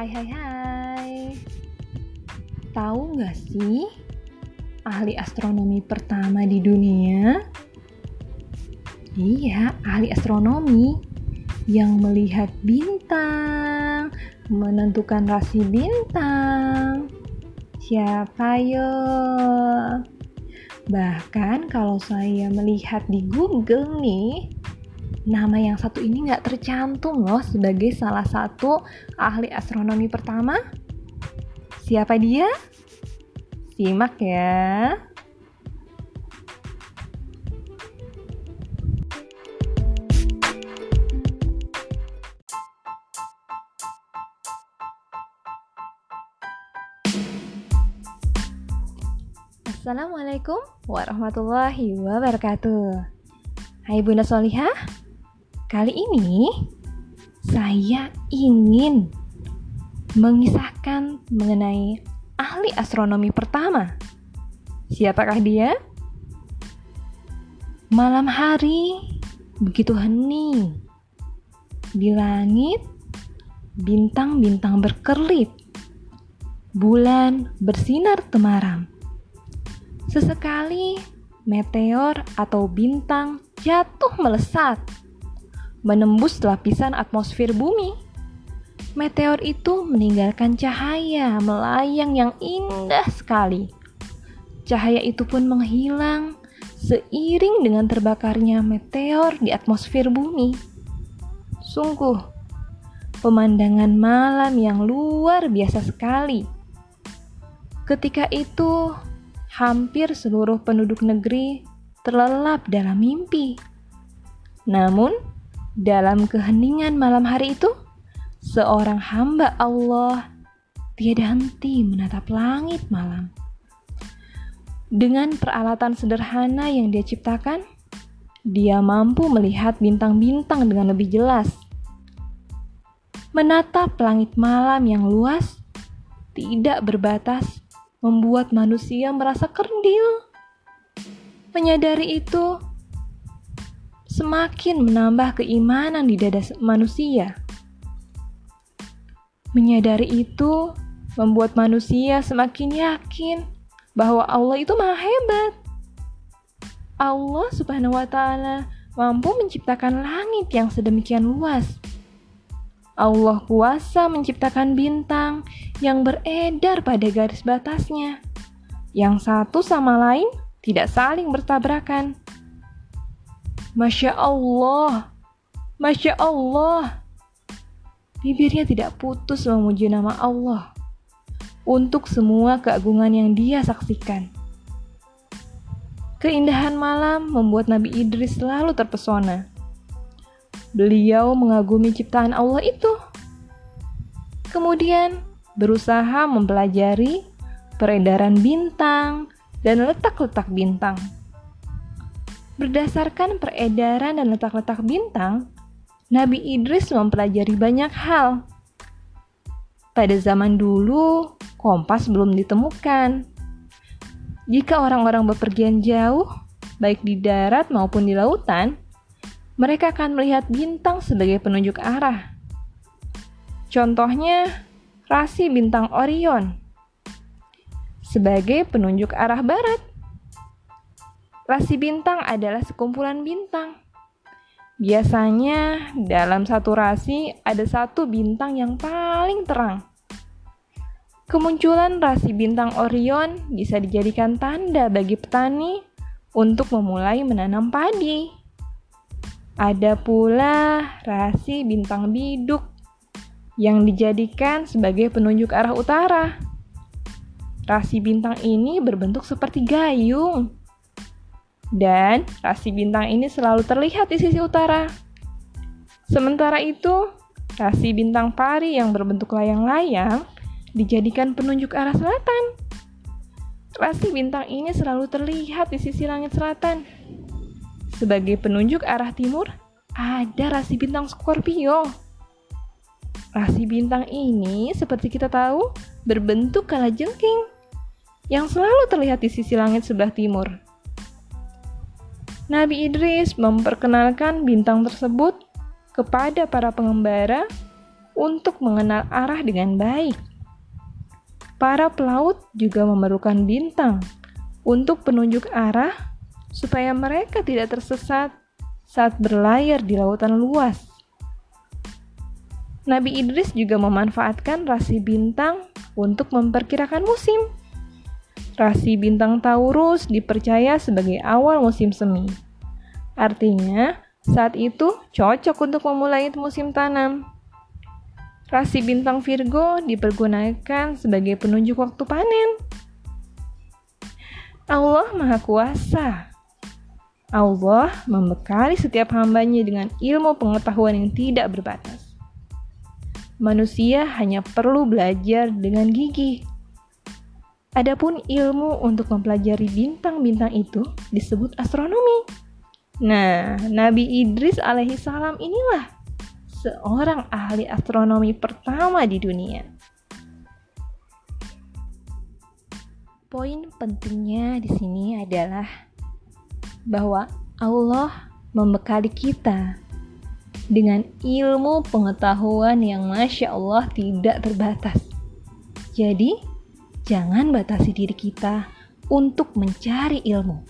Hai hai hai Tahu nggak sih ahli astronomi pertama di dunia? Iya, ahli astronomi yang melihat bintang, menentukan rasi bintang. Siapa yo? Bahkan kalau saya melihat di Google nih, nama yang satu ini nggak tercantum loh sebagai salah satu ahli astronomi pertama. Siapa dia? Simak ya. Assalamualaikum warahmatullahi wabarakatuh. Hai Bunda Solihah, kali ini saya ingin mengisahkan mengenai ahli astronomi pertama. Siapakah dia? Malam hari begitu hening. Di langit bintang-bintang berkerlip. Bulan bersinar temaram. Sesekali meteor atau bintang jatuh melesat, menembus lapisan atmosfer bumi. Meteor itu meninggalkan cahaya melayang yang indah sekali. Cahaya itu pun menghilang seiring dengan terbakarnya meteor di atmosfer bumi. Sungguh, pemandangan malam yang luar biasa sekali. Ketika itu, hampir seluruh penduduk negeri terlelap dalam mimpi. Namun, dalam keheningan malam hari itu, seorang hamba Allah tiada henti menatap langit malam. Dengan peralatan sederhana yang dia ciptakan, dia mampu melihat bintang-bintang dengan lebih jelas. Menatap langit malam yang luas, tidak berbatas, membuat manusia merasa kerdil. Menyadari itu semakin menambah keimanan di dada manusia. Menyadari itu membuat manusia semakin yakin bahwa Allah itu maha hebat. Allah Subhanahu wa Ta'ala mampu menciptakan langit yang sedemikian luas. Allah kuasa menciptakan bintang yang beredar pada garis batasnya, yang satu sama lain tidak saling bertabrakan. Masya Allah, Masya Allah. Bibirnya tidak putus memuji nama Allah untuk semua keagungan yang dia saksikan. Keindahan malam membuat Nabi Idris selalu terpesona. Beliau mengagumi ciptaan Allah itu. Kemudian berusaha mempelajari peredaran bintang dan letak-letak bintang. Berdasarkan peredaran dan letak-letak bintang, Nabi Idris mempelajari banyak hal. Pada zaman dulu, kompas belum ditemukan. Jika orang-orang bepergian jauh, baik di darat maupun di lautan, mereka akan melihat bintang sebagai penunjuk arah. Contohnya, rasi bintang Orion sebagai penunjuk arah barat. Rasi bintang adalah sekumpulan bintang. Biasanya dalam satu rasi ada satu bintang yang paling terang. Kemunculan rasi bintang Orion bisa dijadikan tanda bagi petani untuk memulai menanam padi. Ada pula rasi bintang biduk yang dijadikan sebagai penunjuk arah utara. Rasi bintang ini berbentuk seperti gayung. Dan rasi bintang ini selalu terlihat di sisi utara. Sementara itu, rasi bintang pari yang berbentuk layang-layang dijadikan penunjuk arah selatan. Rasi bintang ini selalu terlihat di sisi langit selatan. Sebagai penunjuk arah timur, ada rasi bintang Scorpio Rasi bintang ini, seperti kita tahu, berbentuk kalajengking yang selalu terlihat di sisi langit sebelah timur. Nabi Idris memperkenalkan bintang tersebut kepada para pengembara untuk mengenal arah dengan baik. Para pelaut juga memerlukan bintang untuk penunjuk arah supaya mereka tidak tersesat saat berlayar di lautan luas. Nabi Idris juga memanfaatkan rasi bintang untuk memperkirakan musim. Rasi bintang Taurus dipercaya sebagai awal musim semi. Artinya, saat itu cocok untuk memulai musim tanam. Rasi bintang Virgo dipergunakan sebagai penunjuk waktu panen. Allah Maha Kuasa. Allah membekali setiap hambanya dengan ilmu pengetahuan yang tidak berbatas. Manusia hanya perlu belajar dengan gigih. Adapun ilmu untuk mempelajari bintang-bintang itu disebut astronomi. Nah, Nabi Idris alaihi salam inilah seorang ahli astronomi pertama di dunia. Poin pentingnya di sini adalah bahwa Allah membekali kita dengan ilmu pengetahuan yang masya Allah tidak terbatas. Jadi, jangan batasi diri kita untuk mencari ilmu,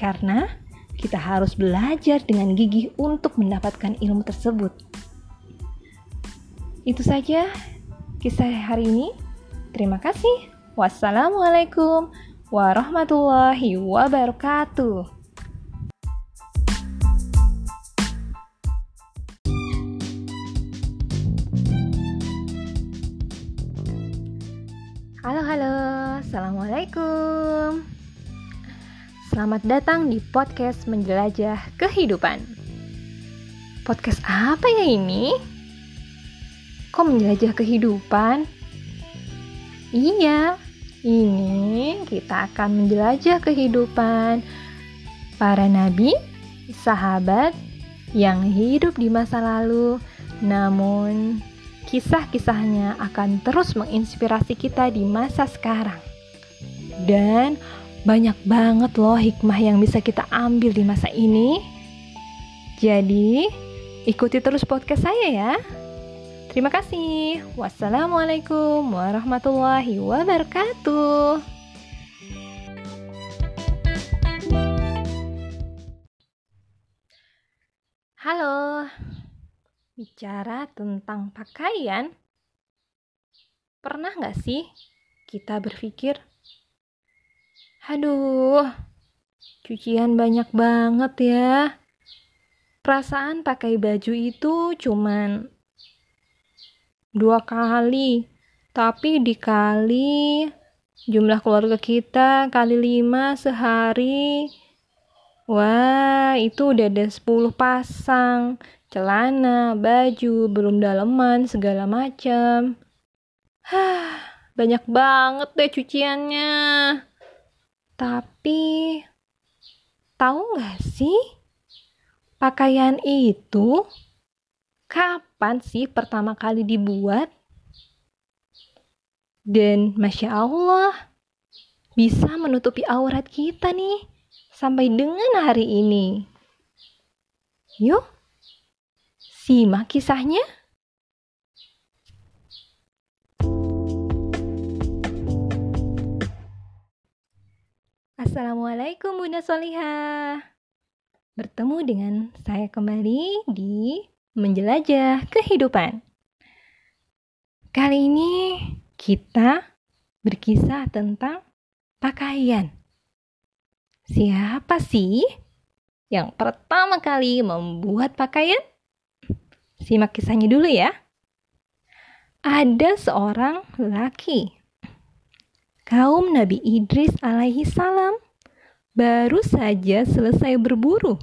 karena kita harus belajar dengan gigih untuk mendapatkan ilmu tersebut. Itu saja kisah hari ini. Terima kasih. Wassalamualaikum warahmatullahi wabarakatuh. Selamat datang di podcast Menjelajah Kehidupan Podcast apa ya ini? Kok menjelajah kehidupan? Iya, ini kita akan menjelajah kehidupan para nabi, sahabat yang hidup di masa lalu, namun kisah-kisahnya akan terus menginspirasi kita di masa sekarang. Dan banyak banget loh hikmah yang bisa kita ambil di masa ini. Jadi, ikuti terus podcast saya ya. Terima kasih. Wassalamualaikum warahmatullahi wabarakatuh. Halo, bicara tentang pakaian, pernah nggak sih kita berpikir, aduh, cucian banyak banget ya. Perasaan pakai baju itu cuman dua kali tapi dikali jumlah keluarga kita kali lima sehari wah itu udah ada 10 pasang celana, baju, belum daleman, segala macam. Hah, banyak banget deh cuciannya. Tapi, tahu nggak sih? Pakaian itu kapan sih pertama kali dibuat? Dan Masya Allah, bisa menutupi aurat kita nih sampai dengan hari ini. Yuk, simak kisahnya. Assalamualaikum Bunda Solihah. Bertemu dengan saya kembali di menjelajah kehidupan. Kali ini kita berkisah tentang pakaian. Siapa sih yang pertama kali membuat pakaian? Simak kisahnya dulu ya. Ada seorang laki. Kaum Nabi Idris alaihi salam baru saja selesai berburu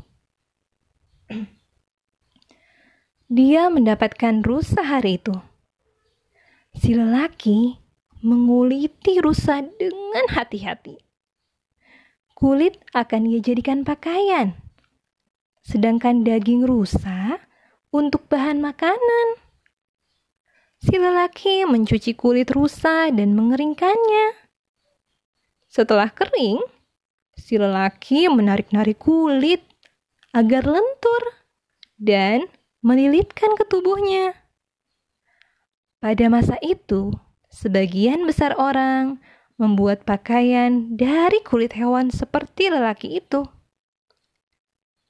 dia mendapatkan rusa hari itu. Si lelaki menguliti rusa dengan hati-hati. Kulit akan ia jadikan pakaian, sedangkan daging rusa untuk bahan makanan. Si lelaki mencuci kulit rusa dan mengeringkannya. Setelah kering, si lelaki menarik-narik kulit agar lentur dan melilitkan ke tubuhnya. Pada masa itu, sebagian besar orang membuat pakaian dari kulit hewan seperti lelaki itu.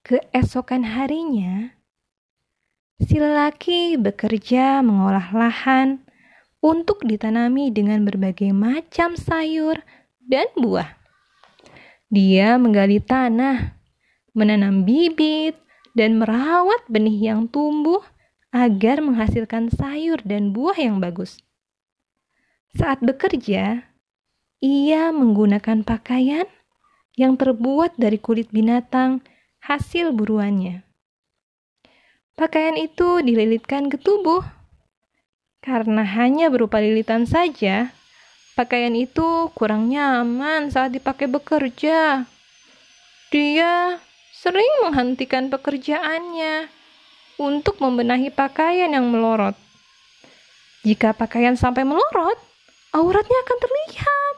Keesokan harinya, si lelaki bekerja mengolah lahan untuk ditanami dengan berbagai macam sayur dan buah. Dia menggali tanah, menanam bibit, dan merawat benih yang tumbuh agar menghasilkan sayur dan buah yang bagus. Saat bekerja, ia menggunakan pakaian yang terbuat dari kulit binatang hasil buruannya. Pakaian itu dililitkan ke tubuh. Karena hanya berupa lilitan saja, pakaian itu kurang nyaman saat dipakai bekerja. Dia sering menghentikan pekerjaannya untuk membenahi pakaian yang melorot. Jika pakaian sampai melorot, auratnya akan terlihat.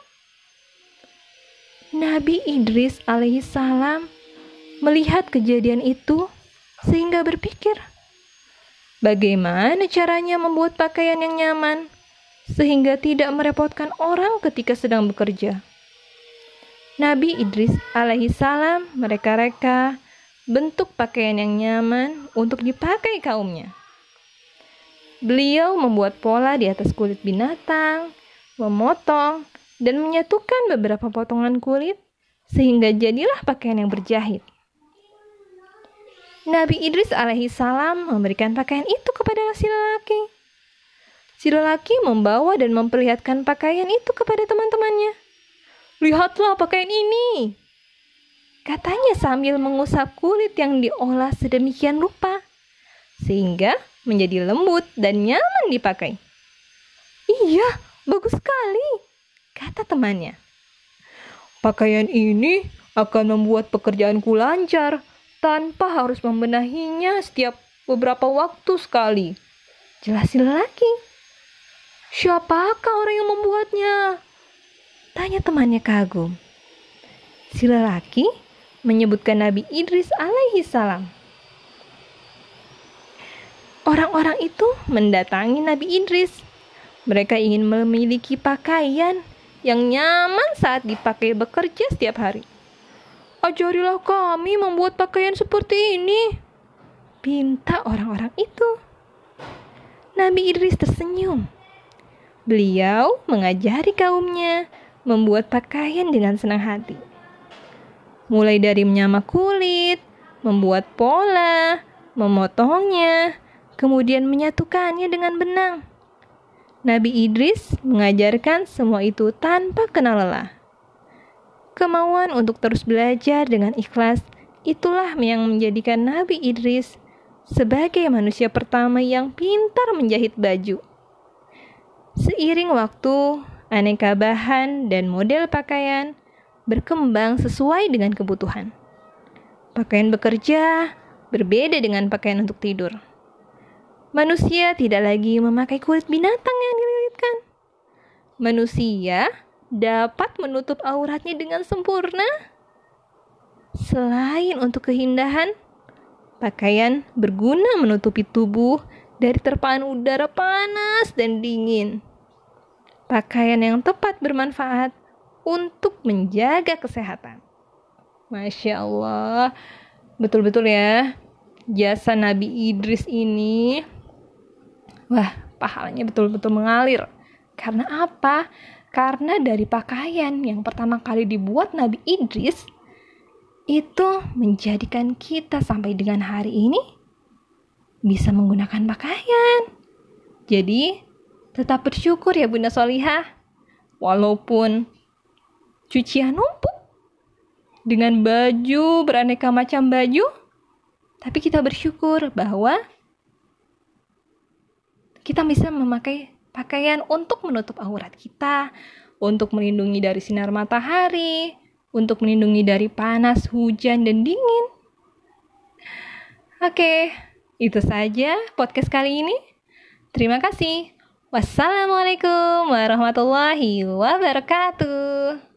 Nabi Idris alaihissalam melihat kejadian itu sehingga berpikir, bagaimana caranya membuat pakaian yang nyaman sehingga tidak merepotkan orang ketika sedang bekerja. Nabi Idris alaihissalam mereka-reka bentuk pakaian yang nyaman untuk dipakai kaumnya. Beliau membuat pola di atas kulit binatang, memotong, dan menyatukan beberapa potongan kulit sehingga jadilah pakaian yang berjahit. Nabi Idris alaihissalam memberikan pakaian itu kepada si lelaki. Si lelaki membawa dan memperlihatkan pakaian itu kepada teman-temannya. Lihatlah pakaian ini. Katanya sambil mengusap kulit yang diolah sedemikian rupa. Sehingga menjadi lembut dan nyaman dipakai. Iya, bagus sekali, kata temannya. Pakaian ini akan membuat pekerjaanku lancar tanpa harus membenahinya setiap beberapa waktu sekali. Jelasin lagi. Siapakah orang yang membuatnya? Tanya temannya kagum. Si lelaki menyebutkan Nabi Idris alaihi salam. Orang-orang itu mendatangi Nabi Idris. Mereka ingin memiliki pakaian yang nyaman saat dipakai bekerja setiap hari. Ajarilah kami membuat pakaian seperti ini. Pinta orang-orang itu. Nabi Idris tersenyum. Beliau mengajari kaumnya membuat pakaian dengan senang hati. Mulai dari menyamak kulit, membuat pola, memotongnya, kemudian menyatukannya dengan benang. Nabi Idris mengajarkan semua itu tanpa kenal lelah. Kemauan untuk terus belajar dengan ikhlas itulah yang menjadikan Nabi Idris sebagai manusia pertama yang pintar menjahit baju. Seiring waktu, Aneka bahan dan model pakaian berkembang sesuai dengan kebutuhan. Pakaian bekerja berbeda dengan pakaian untuk tidur. Manusia tidak lagi memakai kulit binatang yang dililitkan. Manusia dapat menutup auratnya dengan sempurna. Selain untuk keindahan, pakaian berguna menutupi tubuh dari terpaan udara panas dan dingin pakaian yang tepat bermanfaat untuk menjaga kesehatan. Masya Allah, betul-betul ya, jasa Nabi Idris ini, wah, pahalanya betul-betul mengalir. Karena apa? Karena dari pakaian yang pertama kali dibuat Nabi Idris, itu menjadikan kita sampai dengan hari ini bisa menggunakan pakaian. Jadi, Tetap bersyukur ya Bunda Solihah. Walaupun cucian numpuk dengan baju beraneka macam baju, tapi kita bersyukur bahwa kita bisa memakai pakaian untuk menutup aurat kita, untuk melindungi dari sinar matahari, untuk melindungi dari panas, hujan, dan dingin. Oke, itu saja podcast kali ini. Terima kasih. Wassalamualaikum warahmatullahi wabarakatuh.